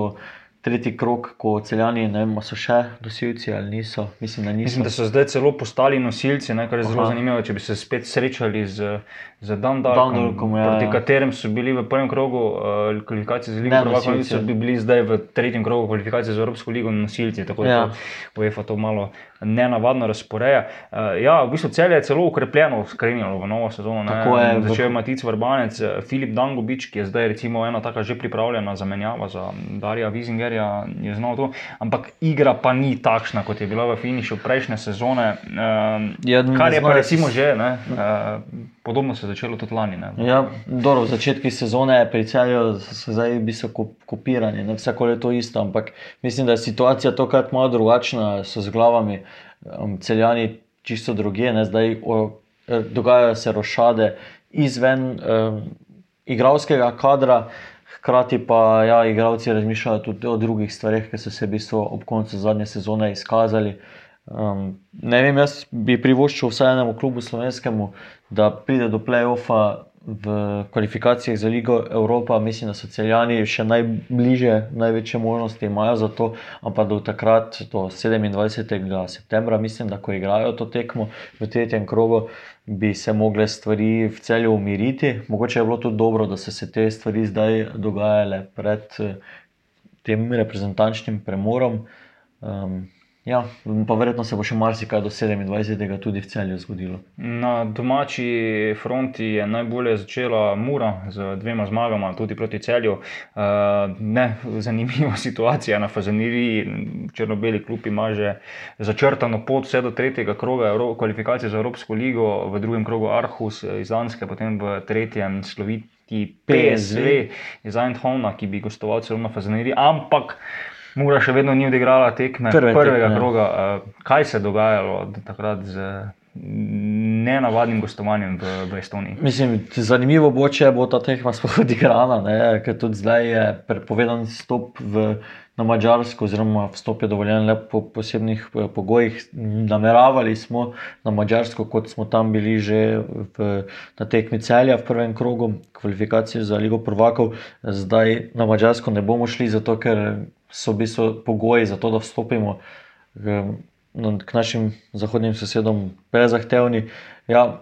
tretji krok, ko celjani, ne vem, so še dosilci ali niso. Mislim, da niso. Mislim, da so zdaj celo postali nosilci, ne, kar je zelo Aha. zanimivo, če bi se spet srečali z, z Dundalkom, Dundalkom, ja, proti ja. katerem so bili v prvem krogu uh, kvalifikacije za Ligo prvakov, nosilci. so bi bili zdaj v tretjem krogu kvalifikacije za Evropsko ligo nosilci. Tako da Ja. ja. UEFA to malo nenavadno razporeja. Uh, ja, v bistvu cel je celo ukrepljeno, skrenilo v novo sezono. Tako je, Začel je Matic Vrbanec, eh, Filip Dangobič, ki je zdaj recimo ena taka že pripravljena zamenjava za Darija Vizingerja, je znal to, ampak igra pa ni takšna, kot je bila v finišu prejšnje sezone. Uh, Ja, kar je pa recimo že, ne, uh, podobno se je začelo tudi lani. Ne. Ja, dobro, v začetku sezone pri celju so zdaj v bistvu ko- kopirani, ne vsako leto isto, ampak mislim, da je situacija tokrat malo drugačna, so z glavami um, celjani čisto druge, ne zdaj o, eh, dogajajo se rošade izven um, igralskega kadra. Hkrati pa ja, igravci razmišljajo tudi o drugih stvareh, ki so se v bistvu ob koncu zadnje sezone izkazali. Um, ne vem, jaz bi privoščil vsaj enemu klubu slovenskemu, da pride do play-offa v kvalifikacijah za Ligo Evropa. Mislim, da so celjani še najbližje, največje možnosti imajo za to, ampak do takrat, do 27. septembra, mislim, da ko igrajo to tekmo v tretjem krogu, bi se mogle stvari v celju umiriti. Mogoče je bilo tudi dobro, da so se te stvari zdaj dogajale pred eh, tem reprezentančnim premorom. Um, ja, pa verjetno se bo še marsikaj do 27. tudi v celju zgodilo. Na domači fronti je najbolje začela Mura z dvema zmagama, tudi proti celju. Uh, ne, zanimiva situacija na Fazaniri. Črno-beli klub ima že začrtano pot vse do tretjega kroga Evro kvalifikacije za Evropsko ligo, v drugem krogu Arhus iz Danske, potem v tretjem sloviti PSV iz Eindhovna, ki bi gostoval celo na Fazaniri. Ampak Mura še vedno ni odigrala tekme Prve prvega tekme, ja. kroga. Kaj se je dogajalo do takrat z nenavadnim gostovanjem v, v Estoniji? Mislim, zanimivo bo, če bo ta tekma sploh odigrana, ne, ker tudi zdaj je prepovedan vstop v, na Mačarsko, oziroma vstop je dovoljen le po posebnih eh, pogojih. Nameravali smo na Mačarsko, kot smo tam bili že v, na tekmi celja v prvem krogu, kvalifikacije za Ligo Prvakov, zdaj na Mačarsko ne bomo šli, zato ker so v bistvu pogoji za to, da vstopimo. no, K našim zahodnim sosedom prezahtevni. Ja,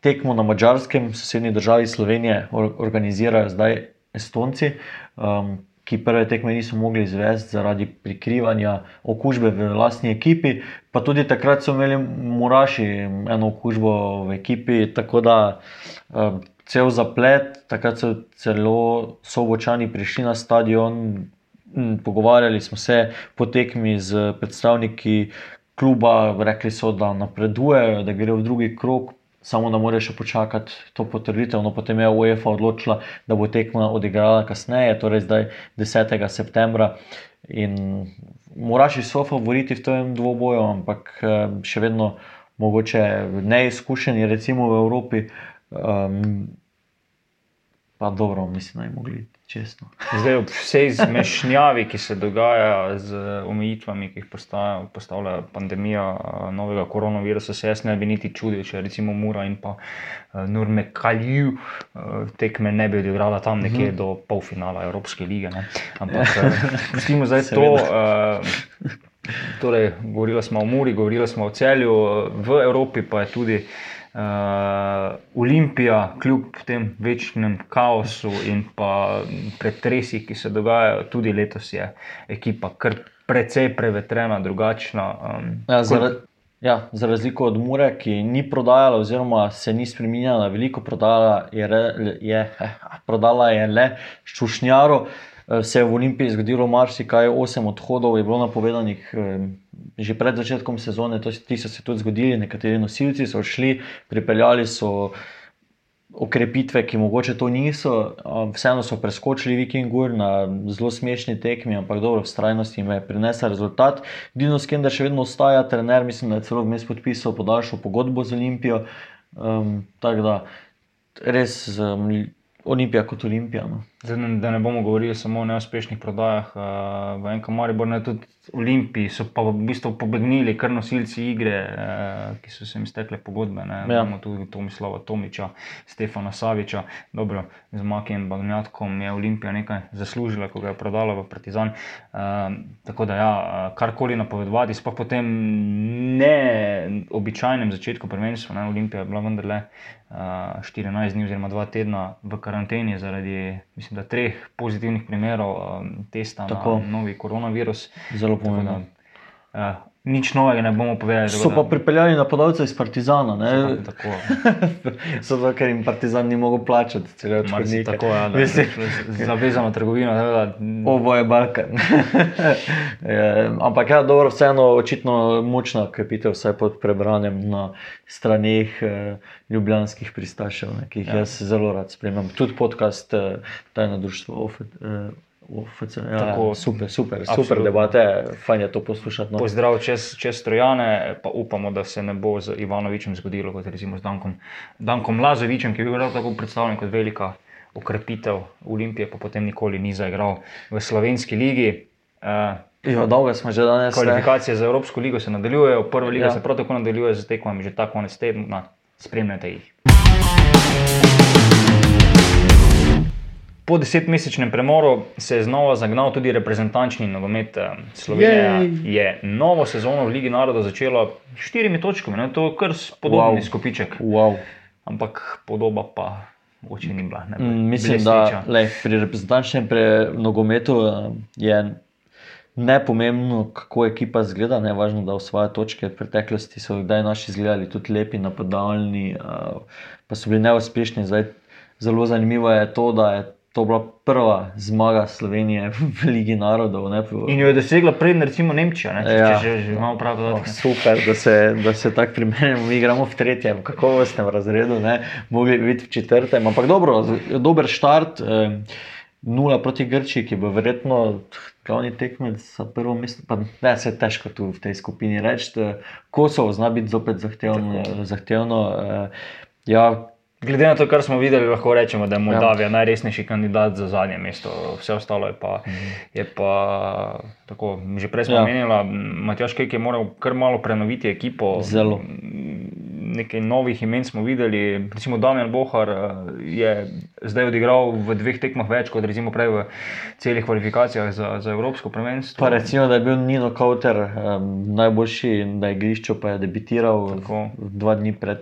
tekmo na mačarskem, sosednji državi Slovenije, or- organizirajo zdaj Estonci, um, ki prve tekme niso mogli izvesti zaradi prikrivanja okužbe v lastni ekipi. Pa tudi takrat so imeli Muraši eno okužbo v ekipi, tako da um, cel zaplet, takrat so celo sobočani prišli na stadion. M, Pogovarjali smo se po tekmi z predstavniki kluba, rekli so, da napredujejo, da gre v drugi krog, samo da morajo še počakati to potrditev. No, potem je UEFA odločila, da bo tekma odigrala kasneje, torej zdaj 10. septembra. In Moraši so favoriti v tem dvoboju, ampak še vedno mogoče neizkušeni, recimo v Evropi. Um, pa dobro, mislim, da je mogli iti čestno. Zdaj, ob vsej zmešnjavi, ki se dogaja z omejitvami, ki jih postaja- postavlja pandemija eh, novega koronavirusa, se jaz ne bi niti čudil, če recimo Mura in pa uh, Nurme Kalju uh, tekme ne bi odigrala tam nekje Mhm. do polfinala Evropske lige. Ne? Ampak pustimo zdaj to. Uh, Torej, govorili smo o Muri, govorili smo o celju, v Evropi pa je tudi uh, Olimpija, kljub tem večnem kaosu in pa pretresih, ki se dogajajo, tudi letos je ekipa kar precej prevetrena, drugačna. Um, Ja, za, ja, za razliko od Mure, ki ni prodajala, oziroma se ni spremenjala, veliko prodala je, re, je, prodala je le šušnjaro. Eh, Se je v Olimpiji zgodilo marsikaj, osem odhodov je bilo napovedanih eh, že pred začetkom sezone, to, ti so se tudi zgodili, nekateri nosilci so šli, pripeljali so okrepitve, ki mogoče to niso, vseeno so preskočili Vikingur na zelo smešni tekmi, ampak dobro, vztrajnost jim je prinesla rezultat. Dino Skender še vedno ostaja trener, mislim, da je celo vmes podpisal podaljšo pogodbo z Olimpijo. Um, tako da res um, Olimpija kot Olimpija. No. Zdaj, da ne bomo govorili samo o neuspešnih prodajah uh, v enem Mariboru, ne tudi Olimpiji so pa v bistvu pobegnili kar nosilci igre, uh, ki so se jim stekle pogodbe. Ne. Ja. Imamo tudi Tomislava Tomiča, Stefana Saviča. Dobro, z Makijem Bagnjatkom je Olimpija nekaj zaslužila, ko ga je prodala v Partizan. Uh, tako da, ja, karkoli napovedovati, sploh po tem neobičajnem začetku prvenstva. Ne. Olimpija je bila vendarle uh, 14 dni oziroma 2 tedna v karanteni zaradi, mislim, da treh pozitivnih primerov um, testa Tako. na novi koronavirus. Zelo Tako da, pomembno. Uh, nič novega ne bomo povedali. So pa pripeljali napadalce iz Partizana. Ne? Tako. Zato, ker jim Partizan ni mogel plačati, celo odškodnike. Tako, ja, da, zavezano trgovino. Da, Oboje Balkan. Je, ampak ja, dobro, vseeno očitno močna krepitev, vsaj pod prebranjem na straneh eh, ljubljanskih pristašev, ne, ki jih ja. Ja. jaz zelo rad spremljam. Tudi podcast eh, Tajno društvo OF. Eh, OFC, ja, Tako. super, super, super Absolutno. debate, fajn je to poslušati. No. Pozdrav čez, čez Trojane, pa upamo, da se ne bo z Ivanovičem zgodilo, kot recimo z Dankom, Dankom Lazovičem, ki je bil prav tako predstavljen kot velika okrepitev Olimpije, pa potem nikoli ni zaigral v slovenski ligi. Uh, Jo, dolgo smo že danes. ne. Kvalifikacije za Evropsko ligo se nadaljujejo, prva liga Ja. se prav tako nadaljuje z tekmami že ta konec tedna. Spremljajte jih. Po desetmesečnem premoru se je znova zagnal tudi reprezentančni nogomet. eh, Slovenija Jej. je novo sezono v Ligi naroda začela s štirimi točkami, ne? to je kar podoben Wow. izkupiček. Wow. Ampak podoba pa oči ni bila. najbolj Mm, Mislim, blesteča. da lej, pri reprezentančnem pre nogometu eh, je nepomembno, kako ekipa izgleda, ne važno, da osvaja točke. V preteklosti so kdaj naši izgledali tudi lepi, napadalni, eh, pa so bili neuspešni. Zdaj, zelo zanimivo je to, da je to bila prva zmaga Slovenije v Ligi narodov. Ne, po- In jo je dosegla prej, recimo Nemčija, ne? če, Ja. če že, že imamo prav Oh, podatke. super, da se, da se tako primerjamo. Mi igramo v tretjem, kakovostnem razredu, ne? mogli bi biti v četrtem. Ampak dobro, dober štart. Eh, nula proti Grčiji, ki bo verjetno glavni tekmec za prvo mesto. Pa, ne, se je težko tu v tej skupini reči. Kosovo zna biti zopet zahtevno. zahtevno eh, ja, Glede na to, kar smo videli, lahko rečemo, da je Moldavija ja. najresnejši kandidat za zadnje mesto. Vse ostalo je pa, Mhm. je pa tako. Že prej smo Ja. omenili, Matjaš Kejk je moral kar malo prenoviti ekipo. Zelo. Nekaj novih imen smo videli, recimo Damien Bohar eh, je zdaj odigral v dveh tekmah več kot recimo prej v celih kvalifikacijah za, za Evropsko prvenstvo. pa recimo, da je bil Nino Kauter um, najboljši na igrišču, pa je debitiral Tako. dva dni pred.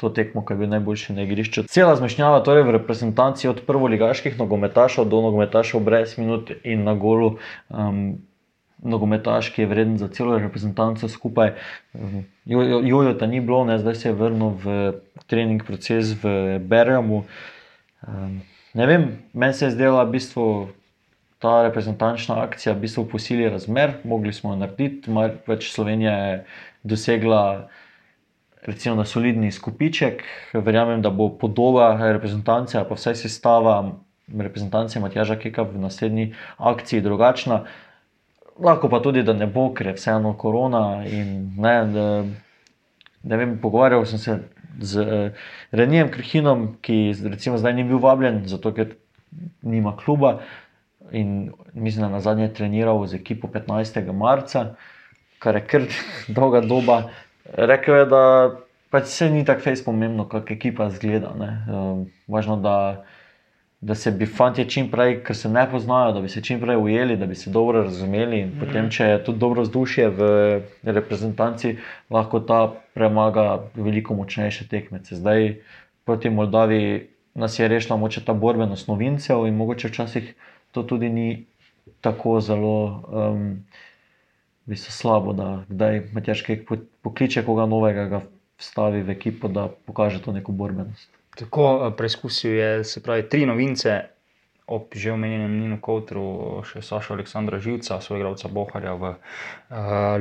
To tekmo, ki je bil najboljši na igrišču. Cela zmešnjava torej v reprezentanci od prvoligaških nogometašov do nogometašov brez minut in na golu. Um, nogometaš, ki je vreden za celo reprezentanco skupaj. Um, Jojo jo, ta ni bilo, ne, zdaj se je vrnil v trening proces v Bergamu. Um, ne vem, meni se je zdela v bistvu ta reprezentančna akcija v bistvu po sili razmer, mogli smo jo narediti, več Slovenija je dosegla recimo na solidni skupiček. Verjamem, da bo podoba reprezentance, pa vsaj sestava reprezentance Matjaža Keka v naslednji akciji drugačna. Lahko pa tudi, da ne bo, ker je vseeno korona. In, ne, da, ne vem, pogovarjal sem se z uh, Renijem Krhinom, ki recimo zdaj ni bil vabljen, zato ker nima kluba. In mislim, da na zadnje je treniral z ekipo 15. marca, kar je kar dolga doba. Rekel je, da pač se ni tako fejs pomembno, kako ekipa zgleda. Uh, važno, da, da se bi fanti čim prej, ker se ne poznajo, da bi se čim prej ujeli, da bi se dobro razumeli. In potem, če je tudi dobro vzdušje v reprezentanci, lahko ta premaga veliko močnejše tekmece. Zdaj proti Moldaviji nas je rešila moče ta borbenost novincev in mogoče včasih to tudi ni tako zelo. Um, bi se slabo, da kdaj Matjaš kaj pokliče koga novega, ga vstavi v ekipo, da pokaže to neko borbenost. Tako eh, preizkusil je, se pravi, tri novince, ob že omenjenem Ninu Koutru, še Saša Aleksandra Živca, svojega Boharja v uh,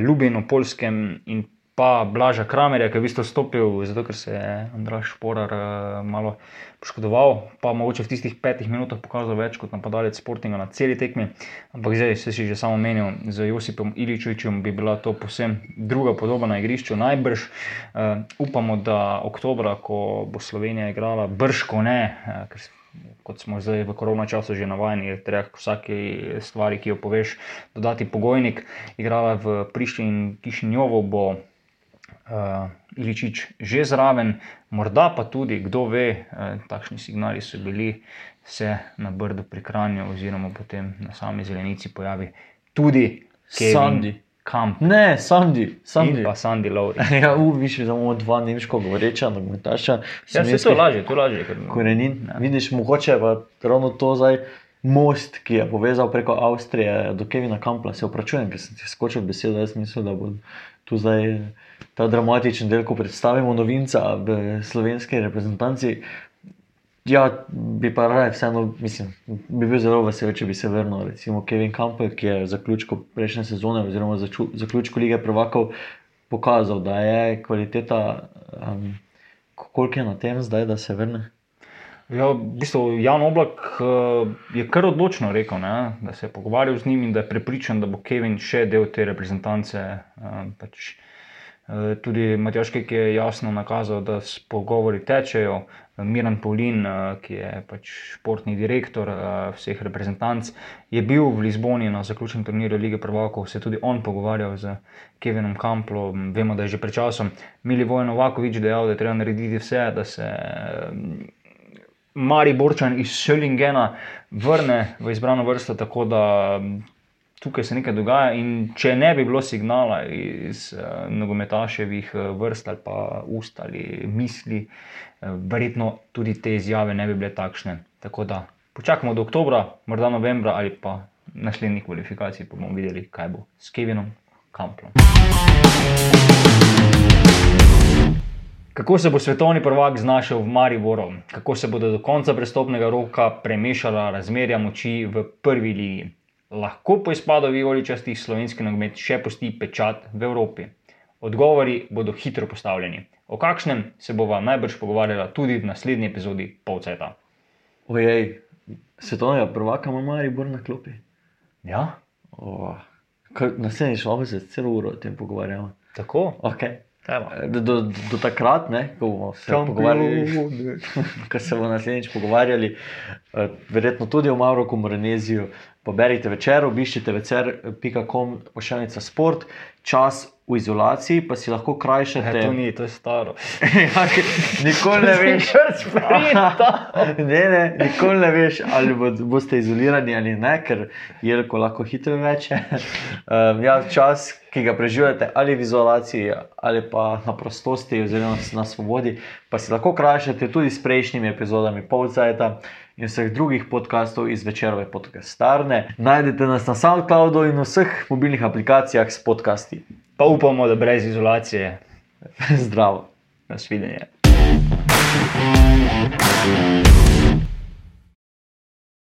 Ljubinu, Polskem in pa Blaža Kramerja, ki je v bistvu stopil, zato ker se je Andraš Šporar uh, malo poškodoval, pa mogoče v tistih petih minutah pokazal več kot napadalec Sportinga na celi tekmi. Ampak zdaj se si že samo menil, z Josipom Iličučem bi bila to posebno druga podoba na igrišču. Najbrž uh, upamo, da oktobra, ko bo Slovenija igrala, brško ne, uh, ker kot smo zdaj v korona času že navajeni, je treba k vsaki stvari, ki jo poveš, dodati pogojnik. Igrala v Prištini in Kišinjovu bo uh, Iličič že zraven, morda pa tudi, kdo ve, uh, takšni signali so bili, se na Brdu pri Kranju oziroma potem na sami zelenici pojavi tudi Sandi. Kamp. Ne, Sandi, Sandi. In pa Sandi Lowry. ja, uviš, da imamo dva nemško govoreča, nogometaša. Ja, se to lažje, to lažje. Korenin. Ja. Vidiš, mogoče pa ravno to zdaj most, ki je povezal preko Avstrije do Kevina Kampla. Se opravičujem, ker sem ti skočil besedo. Jaz mislim, da bo tu zdaj ta dramatičen del, ko predstavimo novinca v slovenski reprezentanci. Ja, bi pa raje vseeno, mislim, bi bil zelo vesel, če bi se vrnil, recimo Kevin Campbell, ki je v zaključku prejšnje sezone, oziroma v zaključku lige prvakov, pokazal, da je kvaliteta, um, koliko je na tem zdaj, da se vrne. Ja, v bistvu Jan Oblak eh, je kar odločno rekel, ne, da se je pogovarjal z njim in da je prepričan, da bo Kevin še del te reprezentance. eh, Pač, eh, tudi Matjaš Kek je jasno nakazal, da s pogovori tečejo. Miran Paulin, eh, ki je pač športni direktor eh, vseh reprezentanc, je bil v Lizboni na zaključnem turnirju Lige Prvakov, se je tudi on pogovarjal z Kevinom Kamplom, vemo, da je že pred časom Milivoje Novakovič dejal, da je treba narediti vse, da se eh, Mariborčan iz Schellingena vrne v izbrano vrsto, tako da m, tukaj se nekaj dogaja. In če ne bi bilo signala iz uh, nogometaševih eh, vrst ali pa ust ali misli, uh, verjetno tudi te izjave ne bi bile takšne. Tako da počakamo do oktobra, morda novembra ali pa naslednjih kvalifikacij, pa bomo videli, kaj bo s Kevinom Kamplom. Kako se bo svetovni prvak znašel v Mariboru, kako se bodo do konca prestopnega roka premešala razmerja moči v prvi ligi. Lahko po izpadu vijoličastih slovenski nogomet še pusti pečat v Evropi? Odgovori bodo hitro postavljeni. O kakšnem se bova najbrž pogovarjala tudi v naslednji epizodi Polceta. Ojej, svetovnega prvaka ima Maribor na klopi. Ja, Oh, Naslednjič lahko se celo uro o tem pogovarjamo. tako. Okay. Evo. Do, do, do takrat, ne, ko bomo se pogovarjali, ko se bomo naslednjič pogovarjali, eh, verjetno tudi o Mavroku Moreneziju, poberite večer, obiščite večer.com, pošiljnica sport, čas v izolaciji, pa si lahko krajšate. E, to ni, to je staro. Ja, nikoli ne veš. ne, ne, nikoli ne veš, ali bo, boste izolirani ali ne, ker jelko lahko hitro reče. Um, ja, čas, ki ga preživljate ali v izolaciji, ali pa na prostosti, oziroma na svobodi, pa si lahko krajšate tudi s prejšnjimi epizodami Polcajta in vseh drugih podkastov iz večerove podcastarne. Najdete nas na SoundCloudu in vseh mobilnih aplikacijah s podcasti. Pa upamo, da brez izolacije. Zdravo. Nasvidenje. Thank you.